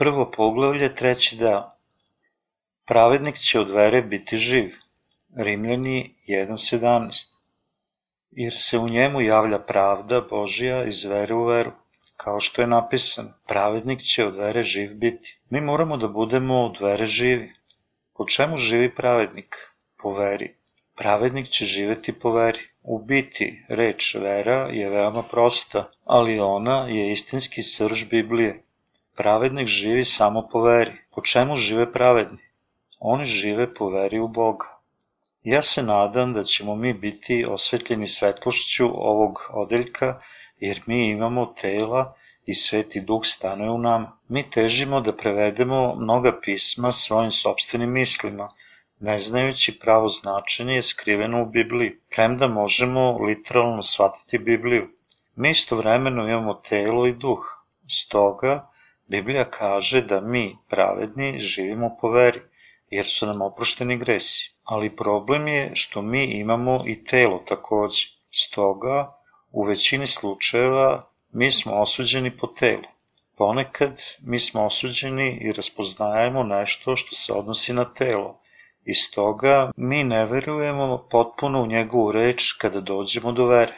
Prvo poglavlje, treći deo. Pravednik će od vere biti živ. Rimljani 1.17. Jer se u njemu javlja pravda Božija iz vere u veru. Kao što je napisano, pravednik će od vere živ biti. Mi moramo da budemo od vere živi. Po čemu živi pravednik? Po veri. Pravednik će živeti po veri. U biti, reč vera je veoma prosta, ali ona je istinski srž Biblije. Pravednik živi samo po veri. Po čemu žive pravedni? Oni žive po veri u Boga. Ja se nadam da ćemo mi biti osvetljeni svetlošću ovog odeljka, jer mi imamo tela i sveti duh stanuje u nama. Mi težimo da prevedemo mnoga pisma svojim sobstvenim mislima, ne znajući pravo značenje je skriveno u Bibliji, premda možemo literalno shvatiti Bibliju. Mi istovremeno imamo telo i duh, stoga Biblija kaže da mi, pravedni, živimo po veri, jer su nam oprošteni gresi. Ali problem je što mi imamo i telo takođe. Stoga, u većini slučajeva, mi smo osuđeni po telu. Ponekad mi smo osuđeni i raspoznajemo nešto što se odnosi na telo. I stoga mi ne verujemo potpuno u njegovu reč kada dođemo do vere.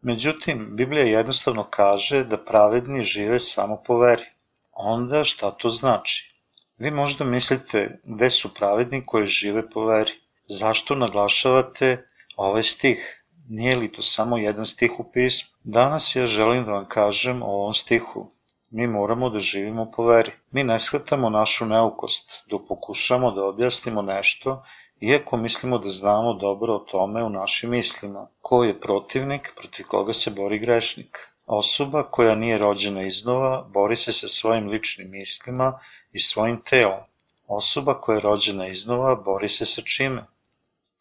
Međutim, Biblija jednostavno kaže da pravedni žive samo po veri. Onda šta to znači? Vi možda mislite gde su pravedni koji žive po veri. Zašto naglašavate ovaj stih? Nije li to samo jedan stih u pismu? Danas ja želim da vam kažem o ovom stihu. Mi moramo da živimo po veri. Mi ne shvatamo našu neukost, dok pokušamo da objasnimo nešto, iako mislimo da znamo dobro o tome u našim mislima. Ko je protivnik, protiv koga se bori grešnik? Osoba koja nije rođena iznova bori se sa svojim ličnim mislima i svojim telom. Osoba koja je rođena iznova bori se sa čime?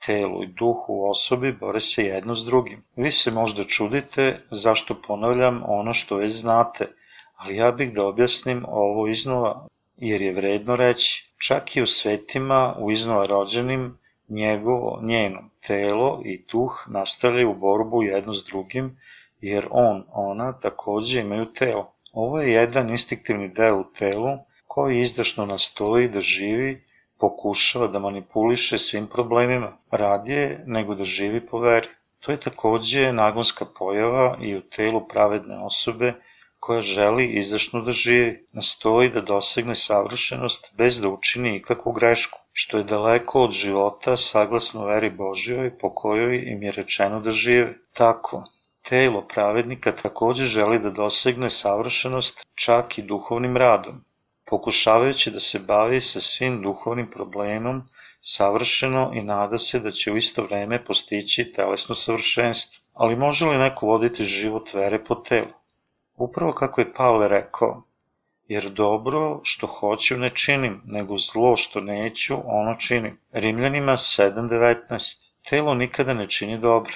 Telu i duhu u osobi bore se jedno s drugim. Vi se možda čudite zašto ponavljam ono što već znate, ali ja bih da objasnim ovo iznova, jer je vredno reći. Čak i u svetima, u iznova rođenim, njegovo, njeno telo i duh nastavljaju borbu jedno s drugim, jer on, ona takođe imaju telo. Ovo je jedan instinktivni deo u telu koji izdašno nastoji da živi, pokušava da manipuliše svim problemima, radije nego da živi po veri. To je takođe nagonska pojava i u telu pravedne osobe koja želi izdašno da živi, nastoji da dosegne savršenost bez da učini ikakvu grešku, što je daleko od života saglasno veri Božjoj po kojoj im je rečeno da žive. Tako, Telo pravednika takođe želi da dosegne savršenost čak i duhovnim radom, pokušavajući da se bavi sa svim duhovnim problemom savršeno i nada se da će u isto vreme postići telesno savršenstvo. Ali može li neko voditi život vere po telu? Upravo kako je Pavle rekao, jer dobro što hoću ne činim, nego zlo što neću, ono činim. Rimljanima 7.19. Telo nikada ne čini dobro.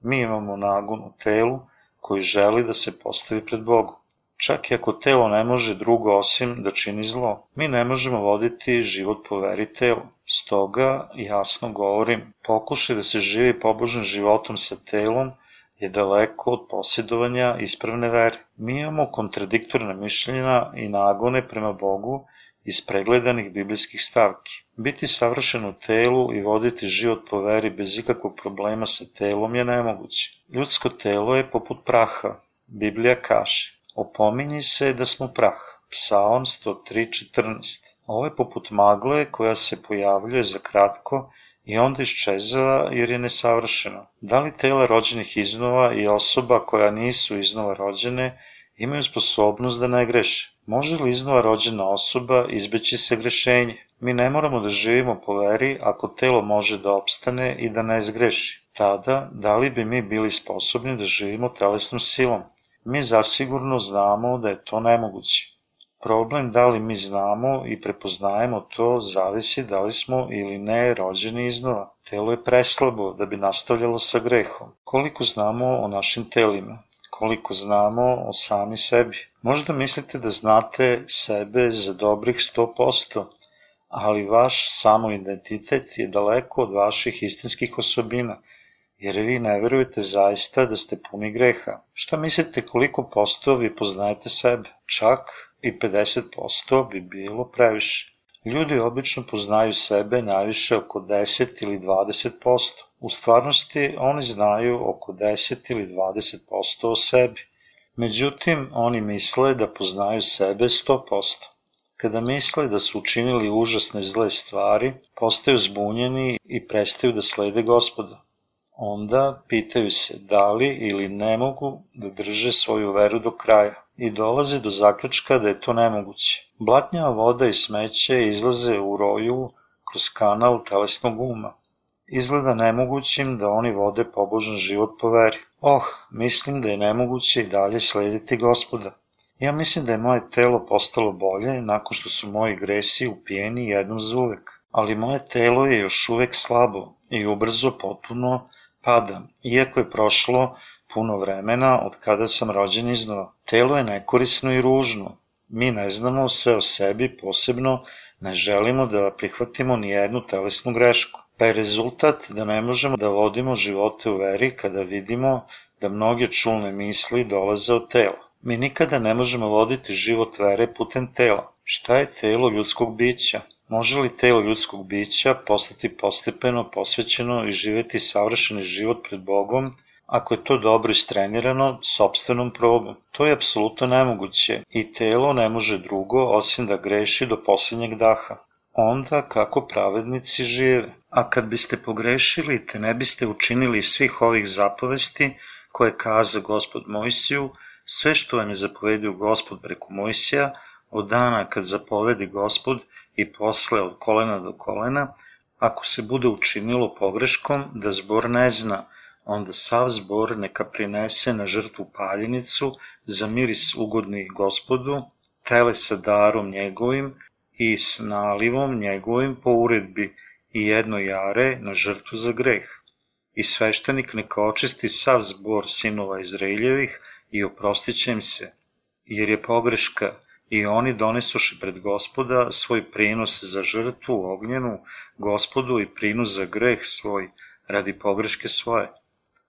Mi imamo nagon u telu koji želi da se postavi pred Bogom. Čak i ako telo ne može drugo osim da čini zlo, mi ne možemo voditi život po veri telu. Stoga, jasno govorim, pokušaj da se živi pobožnim životom sa telom je daleko od posjedovanja ispravne vere. Mi imamo kontradiktorne mišljenja i nagone prema Bogu iz pregledanih biblijskih stavki. Biti savršen u telu i voditi život po veri bez ikakvog problema sa telom je nemoguće. Ljudsko telo je poput praha. Biblija kaže, opominji se da smo prah. Psalm 103.14. Ovo je poput magle koja se pojavljuje za kratko i onda iščezava jer je nesavršeno. Da li tela rođenih iznova i osoba koja nisu iznova rođene imaju sposobnost da ne greše. Može li iznova rođena osoba izbeći sagrešenje? Mi ne moramo da živimo po veri ako telo može da opstane i da ne zgreši. Tada, da li bi mi bili sposobni da živimo telesnom silom? Mi zasigurno znamo da je to nemoguće. Problem da li mi znamo i prepoznajemo to zavisi da li smo ili ne rođeni iznova. Telo je preslabo da bi nastavljalo sa grehom. Koliko znamo o našim telima? Koliko znamo o sami sebi. Možda mislite da znate sebe za dobrih 100%, ali vaš samoidentitet je daleko od vaših istinskih osobina, jer vi ne verujete zaista da ste puni greha. Šta mislite koliko posto vi poznajete sebe? Čak i 50% bi bilo previše. Ljudi obično poznaju sebe najviše oko 10 ili 20%. U stvarnosti oni znaju oko 10 ili 20% o sebi. Međutim, oni misle da poznaju sebe 100%. Kada misle da su učinili užasne zle stvari, postaju zbunjeni i prestaju da slede gospoda. Onda pitaju se da li ili ne mogu da drže svoju veru do kraja i dolaze do zaključka da je to nemoguće. Blatnjava voda i smeće izlaze u roju kroz kanal telesnog uma. Izgleda nemogućim da oni vode pobožan život po veri. Oh, mislim da je nemoguće i dalje slediti gospoda. Ja mislim da je moje telo postalo bolje nakon što su moji gresi upijeni jednom za uvek. Ali moje telo je još uvek slabo i ubrzo potpuno pada, iako je prošlo puno vremena od kada sam rođen iznova. Telo je nekorisno i ružno. Mi ne znamo sve o sebi, posebno ne želimo da prihvatimo ni jednu telesnu grešku. Pa je rezultat da ne možemo da vodimo živote u veri kada vidimo da mnoge čulne misli dolaze od tela. Mi nikada ne možemo voditi život vere putem tela. Šta je telo ljudskog bića? Može li telo ljudskog bića postati postepeno, posvećeno i živeti savršeni život pred Bogom ako je to dobro istrenirano sobstvenom probom. To je apsolutno nemoguće i telo ne može drugo osim da greši do poslednjeg daha. Onda kako pravednici žive? A kad biste pogrešili te ne biste učinili svih ovih zapovesti koje kaza gospod Mojsiju, sve što vam je zapovedio gospod preko Mojsija, od dana kad zapovedi gospod i posle od kolena do kolena, ako se bude učinilo pogreškom da zbor ne zna, onda sav zbor neka prinese na žrtvu paljenicu za miris ugodni gospodu, tele sa darom njegovim i s nalivom njegovim po uredbi i jedno jare na žrtvu za greh. I sveštenik neka očisti sav zbor sinova Izraeljevih i oprostit će im se, jer je pogreška i oni donesuši pred gospoda svoj prinos za žrtvu ognjenu, gospodu i prinos za greh svoj radi pogreške svoje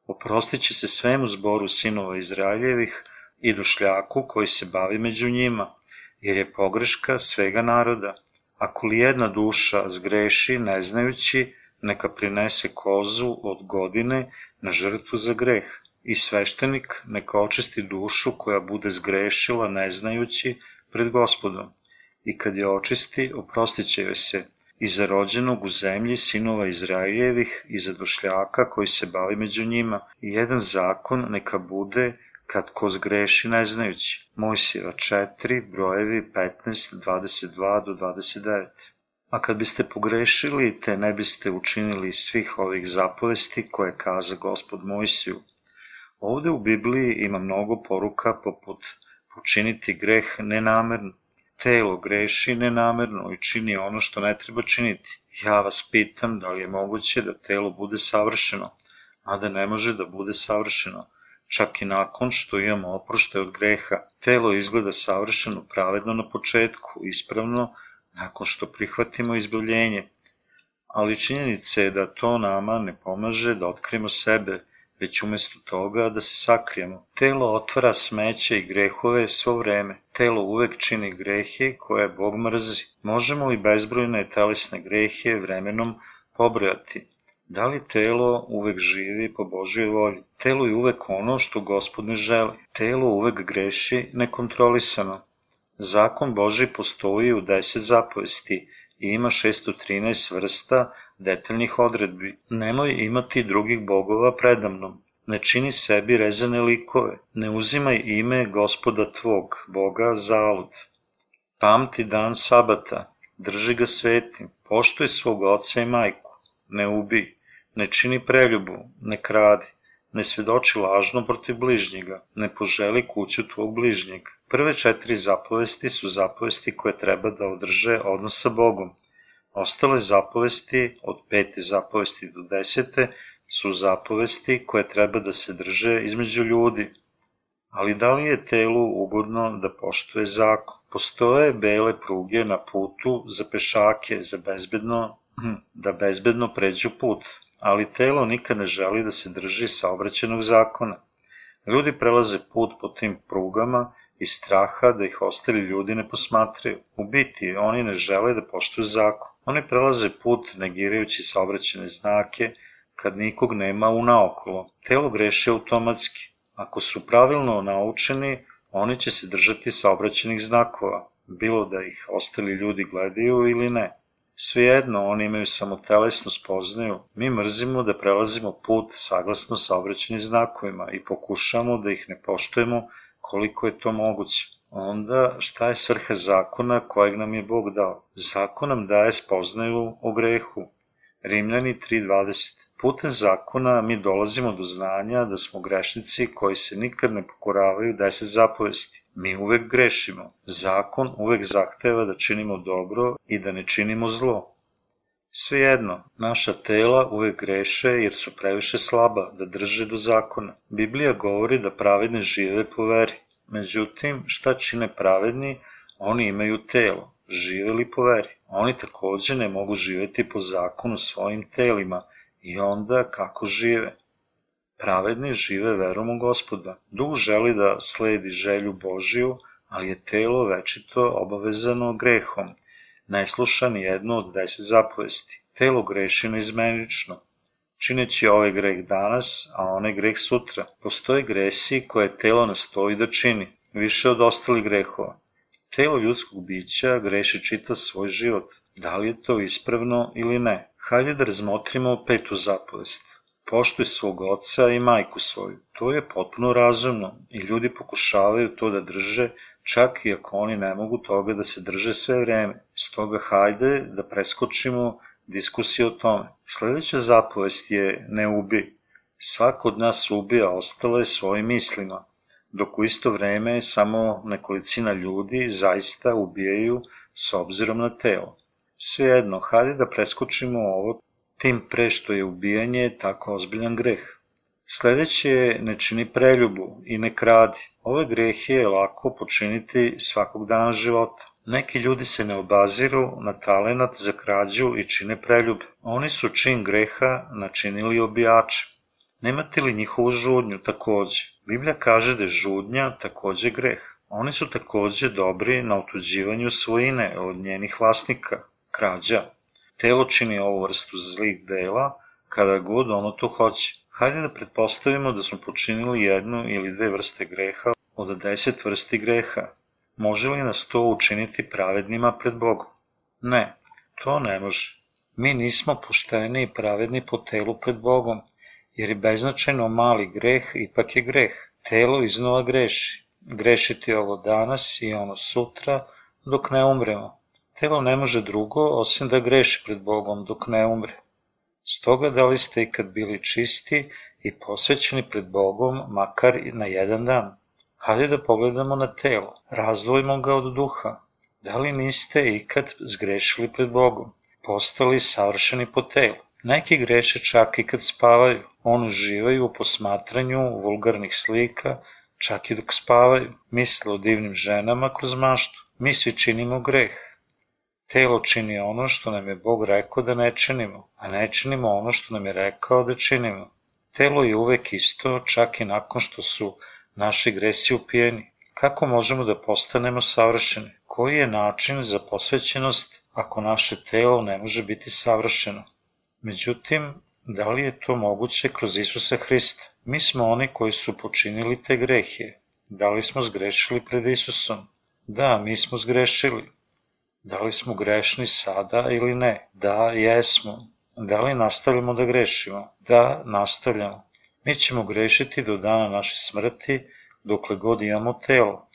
oprostit će se svemu zboru sinova Izraeljevih i dušljaku koji se bavi među njima, jer je pogreška svega naroda. Ako li jedna duša zgreši ne znajući, neka prinese kozu od godine na žrtvu za greh i sveštenik neka očisti dušu koja bude zgrešila ne znajući pred gospodom. I kad je očisti, oprostit će joj se, i za rođenog u zemlji sinova Izraeljevih i za došljaka koji se bavi među njima i jedan zakon neka bude kad ko zgreši ne znajući. Mojsijeva 4, brojevi 15, 22 do 29. A kad biste pogrešili, te ne biste učinili svih ovih zapovesti koje kaza gospod Mojsiju. Ovde u Bibliji ima mnogo poruka poput počiniti greh nenamerno, telo greši nenamerno i čini ono što ne treba činiti. Ja vas pitam da li je moguće da telo bude savršeno, a da ne može da bude savršeno, čak i nakon što imamo oprošte od greha. Telo izgleda savršeno pravedno na početku, ispravno, nakon što prihvatimo izbavljenje. Ali činjenica je da to nama ne pomaže da otkrijemo sebe, već umesto toga da se sakrijemo. Telo otvara smeće i grehove svo vreme. Telo uvek čini grehe koje Bog mrzi. Možemo li bezbrojne telesne grehe vremenom pobrojati? Da li telo uvek živi po Božoj volji? Telo je uvek ono što Gospod ne želi. Telo uvek greši nekontrolisano. Zakon Boži postoji u deset zapovesti i ima 613 vrsta detaljnih odredbi. Nemoj imati drugih bogova predamnom. Ne čini sebi rezane likove. Ne uzimaj ime gospoda tvog, Boga zalud. Pamti dan sabata, drži ga svetim, poštuj svog oca i majku, ne ubij, ne čini preljubu, ne kradi, ne svedoči lažno protiv bližnjega, ne poželi kuću tvog bližnjega. Prve četiri zapovesti su zapovesti koje treba da održe odnos sa Bogom, Ostale zapovesti, od pete zapovesti do desete, su zapovesti koje treba da se drže između ljudi. Ali da li je telu ugodno da poštuje zakon? Postoje bele pruge na putu za pešake, za bezbedno, da bezbedno pređu put, ali telo nikad ne želi da se drži saobraćenog zakona. Ljudi prelaze put po tim prugama i straha da ih ostali ljudi ne posmatraju. U biti, oni ne žele da poštuju zakon. Oni prelaze put negirajući saobraćene znake kad nikog nema u naokolo. Telo greši automatski. Ako su pravilno naučeni, oni će se držati saobraćenih znakova, bilo da ih ostali ljudi gledaju ili ne. Svejedno, oni imaju samo telesnu spoznaju, mi mrzimo da prelazimo put saglasno saobraćenim znakovima i pokušamo da ih ne poštujemo koliko je to moguće. Onda šta je svrha zakona kojeg nam je Bog dao? Zakon nam daje spoznaju o grehu. Rimljani 3.20 Putem zakona mi dolazimo do znanja da smo grešnici koji se nikad ne pokoravaju deset zapovesti. Mi uvek grešimo. Zakon uvek zahteva da činimo dobro i da ne činimo zlo. Svejedno, naša tela uvek greše jer su previše slaba da drže do zakona. Biblija govori da pravedni žive po veri. Međutim, šta čine pravedni? Oni imaju telo, žive li po veri. Oni takođe ne mogu živeti po zakonu svojim telima, I onda kako žive? Pravedni žive verom u gospoda. Duh želi da sledi želju Božiju, ali je telo večito obavezano grehom. Ne sluša ni jedno od deset zapovesti. Telo greši neizmenično, čineći ovaj greh danas, a onaj greh sutra. Postoje gresi koje telo nastoji da čini, više od ostalih grehova. Telo ljudskog bića greši čita svoj život. Da li je to ispravno ili ne? Hajde da razmotrimo petu zapovest. Poštuj svog oca i majku svoju. To je potpuno razumno i ljudi pokušavaju to da drže čak i ako oni ne mogu toga da se drže sve vreme. Stoga hajde da preskočimo diskusiju o tome. Sledeća zapovest je ne ubi. Svako od nas ubija ostale svojim mislima, dok u isto vreme samo nekolicina ljudi zaista ubijaju s obzirom na telo. Svejedno, hajde da preskočimo ovo, tim pre što je ubijanje tako ozbiljan greh. Sledeće je ne čini preljubu i ne kradi. Ove grehe je lako počiniti svakog dana života. Neki ljudi se ne obaziru na talenat za krađu i čine preljube. Oni su čin greha načinili obijače. Nemate li njihovu žudnju takođe? Biblija kaže da je žudnja takođe greh. Oni su takođe dobri na otuđivanju svojine od njenih vlasnika krađa. Telo čini ovu vrstu zlih dela kada god ono to hoće. Hajde da pretpostavimo da smo počinili jednu ili dve vrste greha od deset vrsti greha. Može li nas to učiniti pravednima pred Bogom? Ne, to ne može. Mi nismo pošteni i pravedni po telu pred Bogom, jer je beznačajno mali greh ipak je greh. Telo iznova greši. Grešiti ovo danas i ono sutra dok ne umremo. Telo ne može drugo osim da greši pred Bogom dok ne umre. Stoga da li ste ikad bili čisti i posvećeni pred Bogom makar i na jedan dan? Hajde da pogledamo na telo, razdvojimo ga od duha. Da li niste ikad zgrešili pred Bogom, postali savršeni po telu? Neki greše čak i kad spavaju, on uživaju u posmatranju vulgarnih slika, čak i dok spavaju, misle o divnim ženama kroz maštu. Mi svi činimo greh, Telo čini ono što nam je Bog rekao da ne činimo, a ne činimo ono što nam je rekao da činimo. Telo je uvek isto, čak i nakon što su naši gresi upijeni. Kako možemo da postanemo savršeni? Koji je način za posvećenost ako naše telo ne može biti savršeno? Međutim, da li je to moguće kroz Isusa Hrista? Mi smo oni koji su počinili te grehe. Da li smo zgrešili pred Isusom? Da, mi smo zgrešili. Da li smo grešni sada ili ne? Da, jesmo. Da li nastavljamo da grešimo? Da, nastavljamo. Mi ćemo grešiti do dana naše smrti, dokle god imamo telo.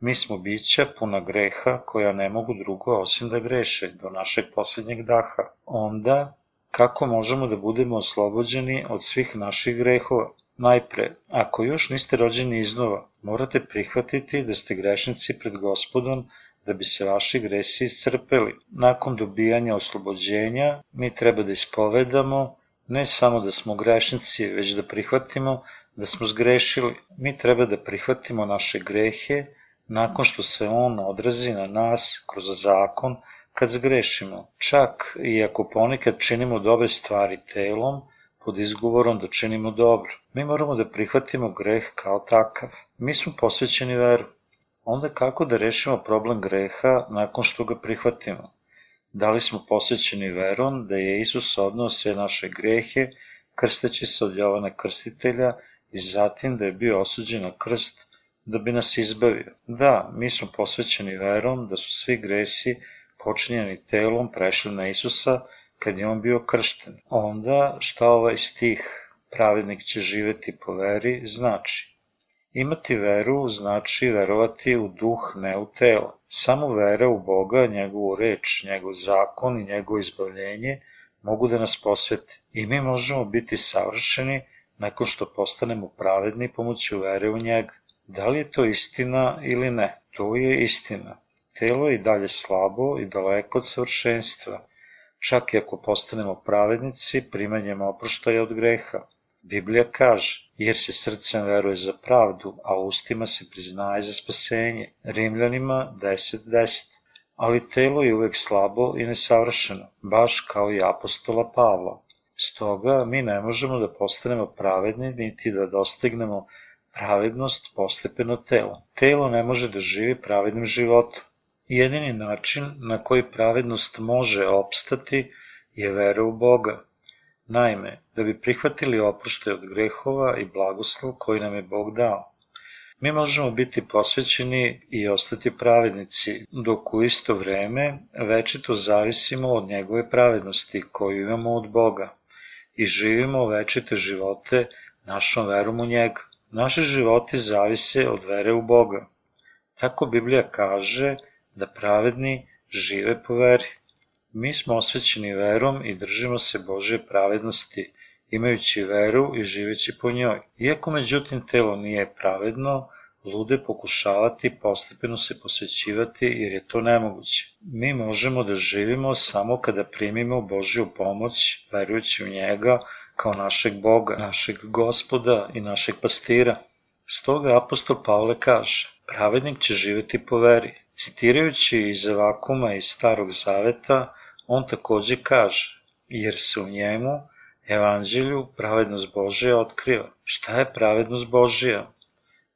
Mi smo bića puna greha koja ne mogu drugo osim da greše do našeg poslednjeg daha. Onda, kako možemo da budemo oslobođeni od svih naših grehova? Najpre, ako još niste rođeni iznova, morate prihvatiti da ste grešnici pred gospodom da bi se vaši gresi iscrpeli. Nakon dobijanja oslobođenja mi treba da ispovedamo ne samo da smo grešnici, već da prihvatimo da smo zgrešili. Mi treba da prihvatimo naše grehe nakon što se on odrazi na nas kroz zakon kad zgrešimo. Čak i ako ponekad činimo dobre stvari telom, pod izgovorom da činimo dobro. Mi moramo da prihvatimo greh kao takav. Mi smo posvećeni veru. Onda kako da rešimo problem greha nakon što ga prihvatimo? Da li smo posvećeni verom da je Isus odnao sve naše grehe, krsteći se od Jovana Krstitelja i zatim da je bio osuđen na krst da bi nas izbavio. Da, mi smo posvećeni verom da su svi gresi počinjeni telom prešli na Isusa kad je on bio kršten. Onda šta ovaj stih pravednik će živeti po veri znači? Imati veru znači verovati u duh, ne u telo. Samo vera u Boga, njegovu reč, njegov zakon i njegovo izbavljenje mogu da nas posvete. I mi možemo biti savršeni nakon što postanemo pravedni pomoću vere u njega. Da li je to istina ili ne? To je istina. Telo je i dalje slabo i daleko od savršenstva. Čak i ako postanemo pravednici, primanjem oproštaja od greha. Biblija kaže, jer se srcem veruje za pravdu, a ustima se priznaje za spasenje. Rimljanima 10.10. 10. Ali telo je uvek slabo i nesavršeno, baš kao i apostola Pavla. Stoga mi ne možemo da postanemo pravedni niti da dostignemo pravednost postepeno telo. Telo ne može da živi pravednim životom. Jedini način na koji pravednost može opstati je vera u Boga. Naime, da bi prihvatili oprošte od grehova i blagoslov koji nam je Bog dao. Mi možemo biti posvećeni i ostati pravednici, dok u isto vreme večito zavisimo od njegove pravednosti koju imamo od Boga i živimo večite živote našom verom u njega. Naši životi zavise od vere u Boga. Tako Biblija kaže da pravedni žive po veri. Mi smo osvećeni verom i držimo se Božje pravednosti, imajući veru i živeći po njoj. Iako međutim telo nije pravedno, lude pokušavati postepeno se posvećivati jer je to nemoguće. Mi možemo da živimo samo kada primimo Božju pomoć, verujući u njega kao našeg Boga, našeg gospoda i našeg pastira. Stoga apostol Pavle kaže, pravednik će živeti po veri. Citirajući iz vakuma iz Starog Zaveta, on takođe kaže, jer se u njemu, evanđelju, pravednost Božja otkriva. Šta je pravednost Božja?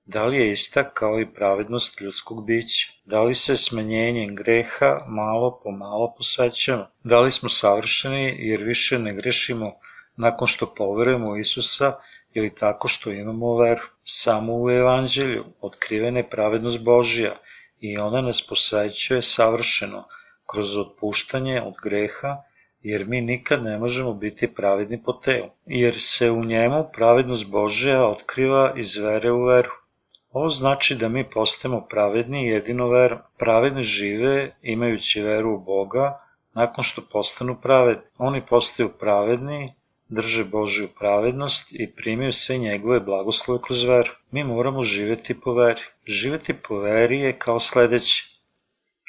Da li je ista kao i pravednost ljudskog bića? Da li se smanjenjem greha malo po malo posvećamo? Da li smo savršeni jer više ne grešimo nakon što poverujemo Isusa ili tako što imamo veru? Samo u evanđelju otkrivena je pravednost Božja i ona nas posvećuje savršeno kroz otpuštanje od greha jer mi nikad ne možemo biti pravedni po telu, jer se u njemu pravednost Božja otkriva iz vere u veru. Ovo znači da mi postajemo pravedni jedino verom. Pravedni žive imajući veru u Boga nakon što postanu pravedni. Oni postaju pravedni, drže Božju pravednost i primaju sve njegove blagoslove kroz veru. Mi moramo živeti po veri. Živeti po veri je kao sledeće.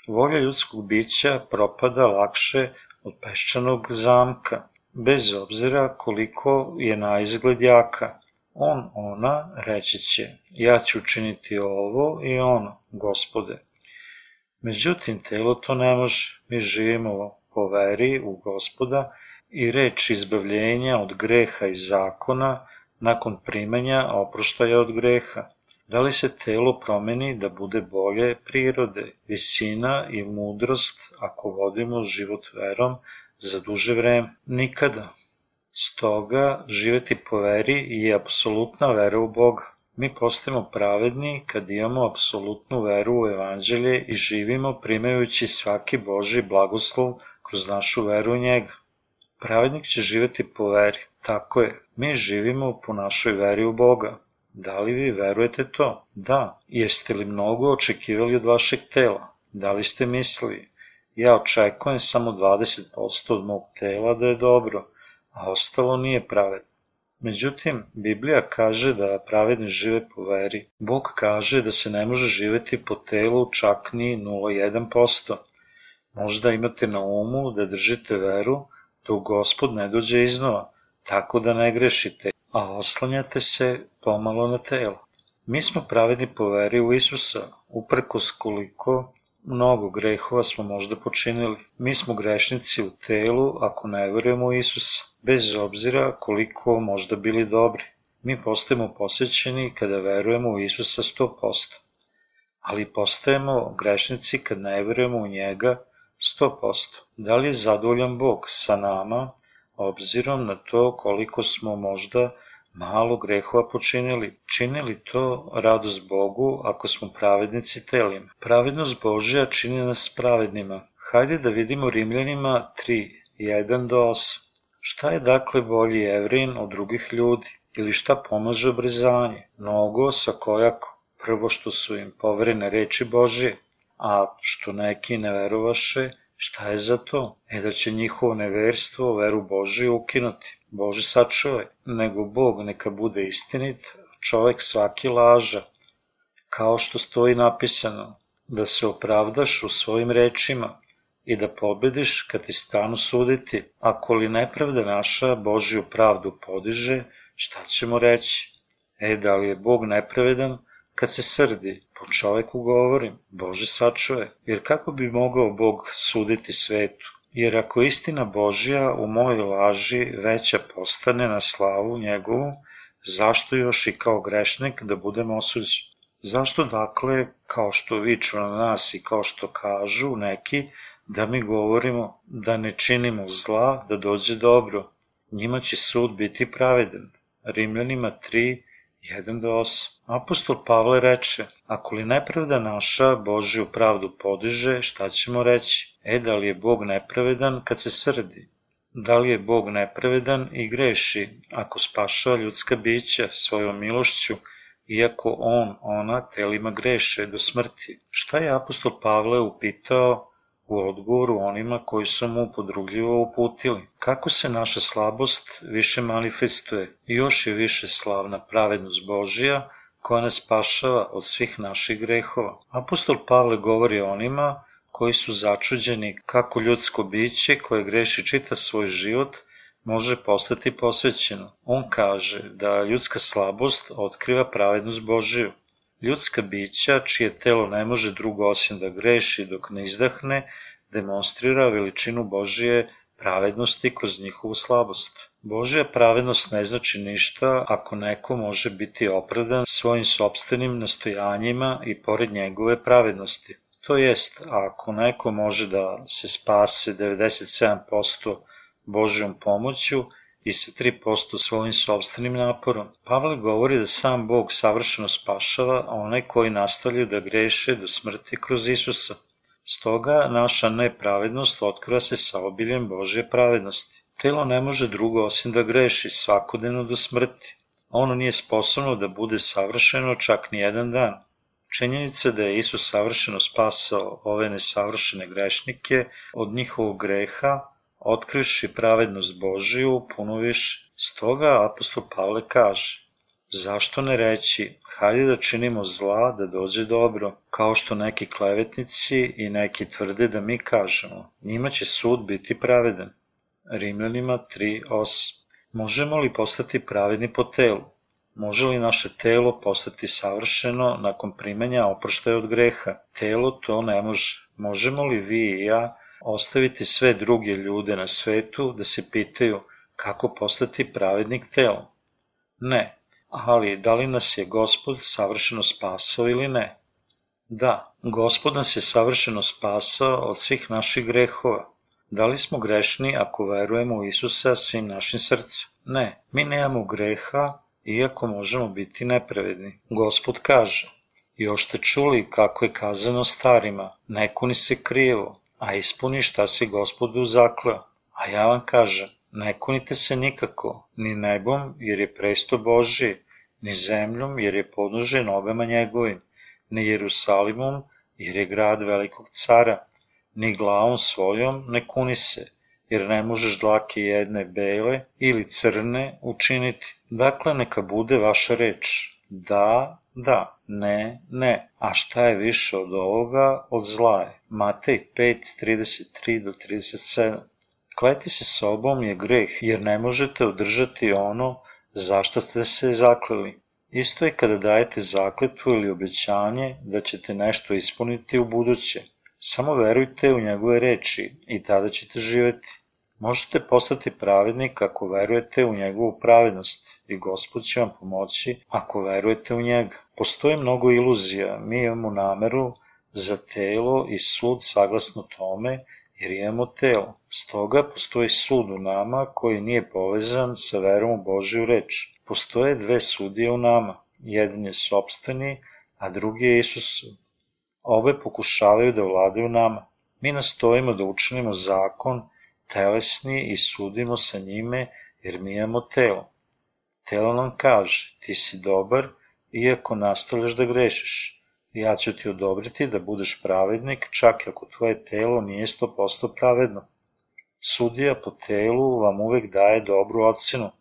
Volja ljudskog bića propada lakše od peščanog zamka, bez obzira koliko je na izgled jaka. On, ona, reći će, ja ću učiniti ovo i ono, gospode. Međutim, telo to ne može. Mi živimo po veri u gospoda i reč izbavljenja od greha i zakona nakon primanja oproštaja od greha. Da li se telo promeni da bude bolje prirode, visina i mudrost ako vodimo život verom za duže vreme? Nikada. Stoga, živeti po veri je apsolutna vera u Boga. Mi postajemo pravedni kad imamo apsolutnu veru u evanđelje i živimo primajući svaki Boži blagoslov kroz našu veru u njega. Pravednik će živeti po veri. Tako je, mi živimo po našoj veri u Boga. Da li vi verujete to? Da. Jeste li mnogo očekivali od vašeg tela? Da li ste mislili? Ja očekujem samo 20% od mog tela da je dobro, a ostalo nije pravedno. Međutim, Biblija kaže da pravedni žive po veri. Bog kaže da se ne može živeti po telu čak ni 0,1%. Možda imate na umu da držite veru dok gospod ne dođe iznova, tako da ne grešite, a oslanjate se pomalo na telo. Mi smo pravedni po veri u Isusa, uprkos koliko mnogo grehova smo možda počinili. Mi smo grešnici u telu ako ne verujemo u Isusa, bez obzira koliko možda bili dobri. Mi postajemo posvećeni kada verujemo u Isusa 100%. ali postajemo grešnici kad ne verujemo u njega 100%. Da li je zadovoljan Bog sa nama, obzirom na to koliko smo možda malo grehova počinili. Činili to radost Bogu ako smo pravednici telima. Pravednost Božja čini nas pravednima. Hajde da vidimo Rimljanima 3, 1 do 8. Šta je dakle bolji evrin od drugih ljudi? Ili šta pomaže obrezanje? Mnogo svakojako. Prvo što su im poverene reči Božije, a što neki ne verovaše, šta je za to? E da će njihovo neverstvo veru Božiju ukinuti. Bože sačuvaj, nego Bog neka bude istinit, čovek svaki laža, kao što stoji napisano, da se opravdaš u svojim rečima i da pobediš kad ti stanu suditi. Ako li nepravda naša Božju pravdu podiže, šta ćemo reći? E, da li je Bog nepravedan kad se srdi? Po čoveku govorim, Bože sačuje, jer kako bi mogao Bog suditi svetu? Jer ako istina Božja u mojoj laži veća postane na slavu njegovu, zašto još i kao grešnik da budem osuđen? Zašto dakle, kao što viču na nas i kao što kažu neki, da mi govorimo da ne činimo zla, da dođe dobro? Njima će sud biti pravedan. Rimljanima 3, 1 do 8. Apostol Pavle reče, ako li nepravda naša Božju pravdu podiže, šta ćemo reći? E, da li je Bog nepravedan kad se srdi? Da li je Bog nepravedan i greši ako spašava ljudska bića svojom milošću, iako on, ona, telima greše do smrti? Šta je apostol Pavle upitao u odgovoru onima koji su mu podrugljivo uputili. Kako se naša slabost više manifestuje još je više slavna pravednost Božija koja nas spašava od svih naših grehova. Apostol Pavle govori onima koji su začuđeni kako ljudsko biće koje greši čita svoj život može postati posvećeno. On kaže da ljudska slabost otkriva pravednost Božiju. Ljudska bića, čije telo ne može drugo osim da greši dok ne izdahne, demonstrira veličinu Božije pravednosti kroz njihovu slabost. Božja pravednost ne znači ništa ako neko može biti opravdan svojim sobstvenim nastojanjima i pored njegove pravednosti. To jest, ako neko može da se spase 97% Božjom pomoću, i sa 3% svojim sobstvenim naporom. Pavle govori da sam Bog savršeno spašava one koji nastavljaju da greše do smrti kroz Isusa. Stoga naša nepravednost otkriva se sa obiljem Božje pravednosti. Telo ne može drugo osim da greši svakodnevno do smrti. Ono nije sposobno da bude savršeno čak ni jedan dan. Činjenica da je Isus savršeno spasao ove nesavršene grešnike od njihovog greha otkrivši pravednost Božiju, punoviš, stoga apostol Pavle kaže, zašto ne reći, hajde da činimo zla da dođe dobro, kao što neki klevetnici i neki tvrde da mi kažemo, njima će sud biti pravedan. Rimljanima 3.8 Možemo li postati pravedni po telu? Može li naše telo postati savršeno nakon primanja oproštaja od greha? Telo to ne može. Možemo li vi i ja ostaviti sve druge ljude na svetu da se pitaju kako postati pravednik telom. Ne, ali da li nas je Gospod savršeno spasao ili ne? Da, Gospod nas je savršeno spasao od svih naših grehova. Da li smo grešni ako verujemo u Isusa svim našim srcem? Ne, mi nemamo greha, iako možemo biti nepravedni. Gospod kaže, još ste čuli kako je kazano starima, ne kuni se krivo, a ispuni šta si gospodu zakleo. A ja vam kažem, ne kunite se nikako, ni nebom, jer je presto Boži, ni zemljom, jer je podnože nogama njegovim, ni Jerusalimom, jer je grad velikog cara, ni glavom svojom ne kuni se, jer ne možeš dlake jedne bele ili crne učiniti. Dakle, neka bude vaša reč, da, da, ne, ne. A šta je više od ovoga, od zlaje? Matej 5, 33 do 37. Kleti se sobom je greh, jer ne možete održati ono zašto ste se zakleli. Isto je kada dajete zakletvu ili obećanje da ćete nešto ispuniti u buduće. Samo verujte u njegove reči i tada ćete živeti. Možete postati pravednik ako verujete u njegovu pravednost i Gospod će vam pomoći ako verujete u njega. Postoji mnogo iluzija, mi imamo nameru za telo i sud saglasno tome, jer imamo telo. Stoga postoji sud u nama koji nije povezan sa verom u Božju reč. Postoje dve sudije u nama. Jedan je sobstveni, a drugi je Isus. Obe pokušavaju da vladaju nama. Mi nastojimo da učinimo zakon telesni i sudimo sa njime jer mi imamo telo. Telo nam kaže, ti si dobar, iako nastavljaš da grešiš. Ja ću ti odobriti da budeš pravednik, čak ako tvoje telo nije 100% pravedno. Sudija po telu vam uvek daje dobru ocenu,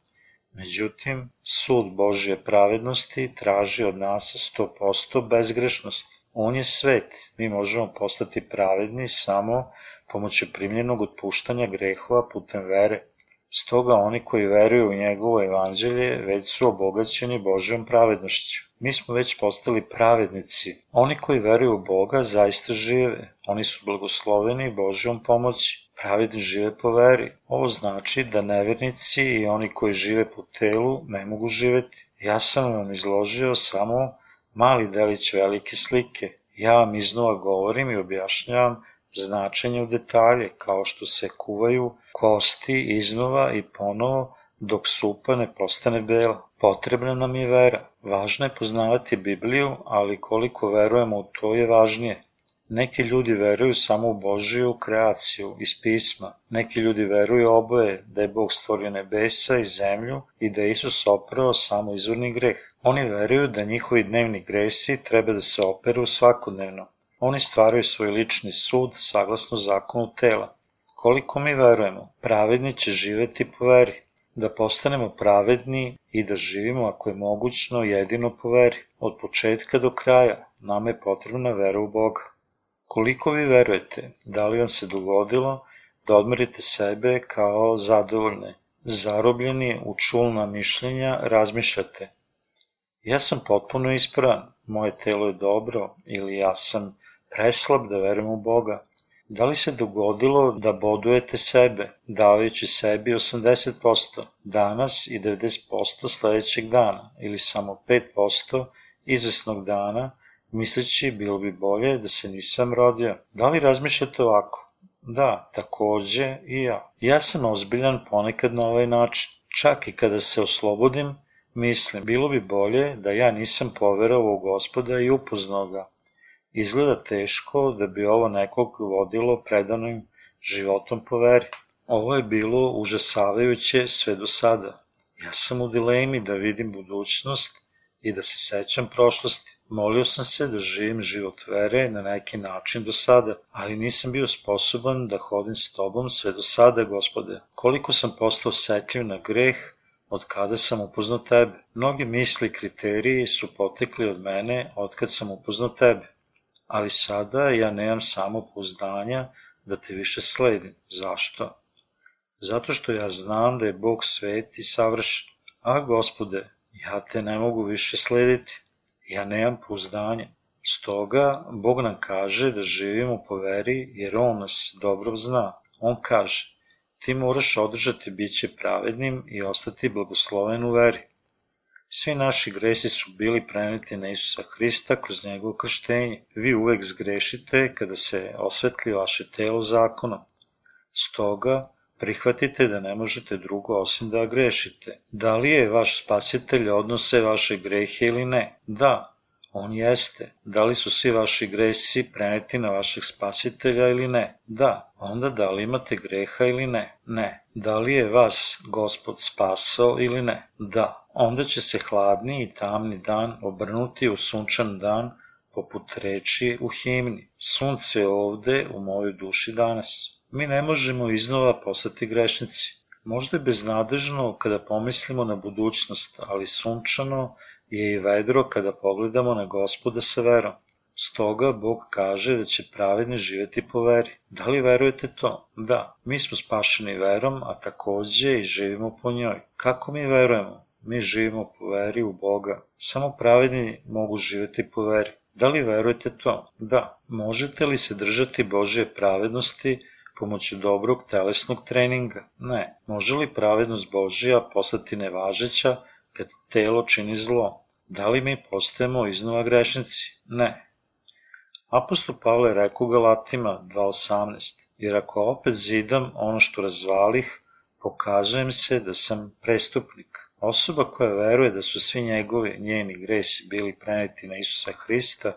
međutim, sud Božje pravednosti traži od nas 100% bezgrešnosti. On je svet, mi možemo postati pravedni samo pomoću primljenog otpuštanja grehova putem vere. Stoga oni koji veruju u njegovo evanđelje već su obogaćeni Božjom pravednošću. Mi smo već postali pravednici. Oni koji veruju u Boga zaista žive. Oni su blagosloveni Božjom pomoći. Pravedni žive po veri. Ovo znači da nevernici i oni koji žive po telu ne mogu živeti. Ja sam vam izložio samo mali delić velike slike. Ja vam iznova govorim i objašnjavam značenje u detalje, kao što se kuvaju kosti iznova i ponovo dok supa ne postane bela. Potrebna nam je vera. Važno je poznavati Bibliju, ali koliko verujemo u to je važnije. Neki ljudi veruju samo u Božiju kreaciju iz pisma. Neki ljudi veruju oboje da je Bog stvorio nebesa i zemlju i da je Isus oprao samo izvorni greh. Oni veruju da njihovi dnevni gresi treba da se operu svakodnevno. Oni stvaraju svoj lični sud saglasno zakonu tela. Koliko mi verujemo, pravedni će živeti po veri. Da postanemo pravedni i da živimo ako je mogućno jedino po veri. Od početka do kraja nama je potrebna vera u Boga. Koliko vi verujete, da li vam se dogodilo da odmerite sebe kao zadovoljne, zarobljeni u čulna mišljenja, razmišljate. Ja sam potpuno ispravan, moje telo je dobro ili ja sam preslab da verujem u Boga. Da li se dogodilo da bodujete sebe, davajući sebi 80% danas i 90% sledećeg dana, ili samo 5% izvesnog dana, misleći bilo bi bolje da se nisam rodio? Da li razmišljate ovako? Da, takođe i ja. Ja sam ozbiljan ponekad na ovaj način. Čak i kada se oslobodim, mislim, bilo bi bolje da ja nisam poverovao u gospoda i upoznao ga, Izgleda teško da bi ovo nekog vodilo predanim životom po veri. Ovo je bilo užasavajuće sve do sada. Ja sam u dilemi da vidim budućnost i da se sećam prošlosti. Molio sam se da živim život vere na neki način do sada, ali nisam bio sposoban da hodim s tobom sve do sada, gospode. Koliko sam postao setljiv na greh, od kada sam upoznao tebe. Mnogi misli i kriteriji su potekli od mene od kad sam upoznao tebe ali sada ja nemam samo pouzdanja da te više sledim. Zašto? Zato što ja znam da je Bog svet i savršen. A, gospode, ja te ne mogu više slediti. Ja nemam pouzdanja. Stoga, Bog nam kaže da živimo po veri jer On nas dobro zna. On kaže, ti moraš održati biće pravednim i ostati blagosloven u veri. Svi naši gresi su bili preneti na Isusa Hrista kroz njegovo krštenje. Vi uvek zgrešite kada se osvetli vaše telo zakonom. Stoga, prihvatite da ne možete drugo osim da grešite. Da li je vaš spasitelj odnose vaše grehe ili ne? Da, on jeste. Da li su svi vaši gresi preneti na vašeg spasitelja ili ne? Da. Onda da li imate greha ili ne? Ne. Da li je vas gospod spasao ili ne? Da onda će se hladni i tamni dan obrnuti u sunčan dan poput reči u himni. Sunce je ovde u mojoj duši danas. Mi ne možemo iznova postati grešnici. Možda je beznadežno kada pomislimo na budućnost, ali sunčano je i vedro kada pogledamo na gospoda sa verom. Stoga Bog kaže da će pravedni živeti po veri. Da li verujete to? Da, mi smo spašeni verom, a takođe i živimo po njoj. Kako mi verujemo? Mi živimo po veri u Boga. Samo pravedni mogu živeti po veri. Da li verujete to? Da. Možete li se držati Božje pravednosti pomoću dobrog telesnog treninga? Ne. Može li pravednost Božja postati nevažeća kad telo čini zlo? Da li mi postajemo iznova grešnici? Ne. Apostol Pavle rekao Galatima 2.18, jer ako opet zidam ono što razvalih, pokazujem se da sam prestupnik. Osoba koja veruje da su svi njegovi, njeni gresi bili preneti na Isusa Hrista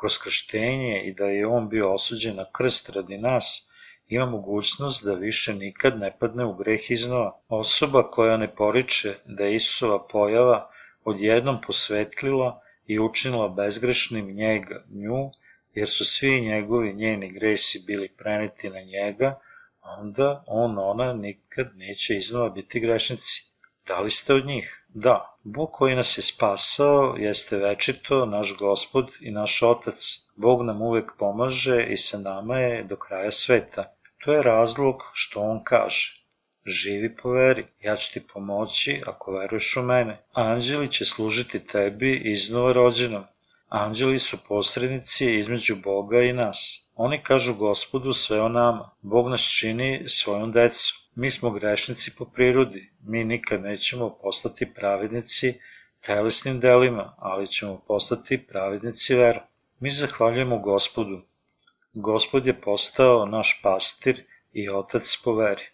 kroz krštenje i da je on bio osuđen na krst radi nas, ima mogućnost da više nikad ne padne u greh iznova. Osoba koja ne poriče da je Isusova pojava odjednom posvetlila i učinila bezgrešnim njega, nju, jer su svi njegovi njeni gresi bili preneti na njega, onda on, ona nikad neće iznova biti grešnici. Da li ste od njih? Da. Bog koji nas je spasao jeste večito naš gospod i naš otac. Bog nam uvek pomaže i sa nama je do kraja sveta. To je razlog što on kaže. Živi po veri, ja ću ti pomoći ako veruješ u mene. Anđeli će služiti tebi iznova rođenom. Anđeli su posrednici između Boga i nas. Oni kažu gospodu sve o nama. Bog nas čini svojom decom. Mi smo grešnici po prirodi. Mi nikad nećemo postati pravednici telesnim delima, ali ćemo postati pravednici verom. Mi zahvaljujemo gospodu. Gospod je postao naš pastir i otac po veri.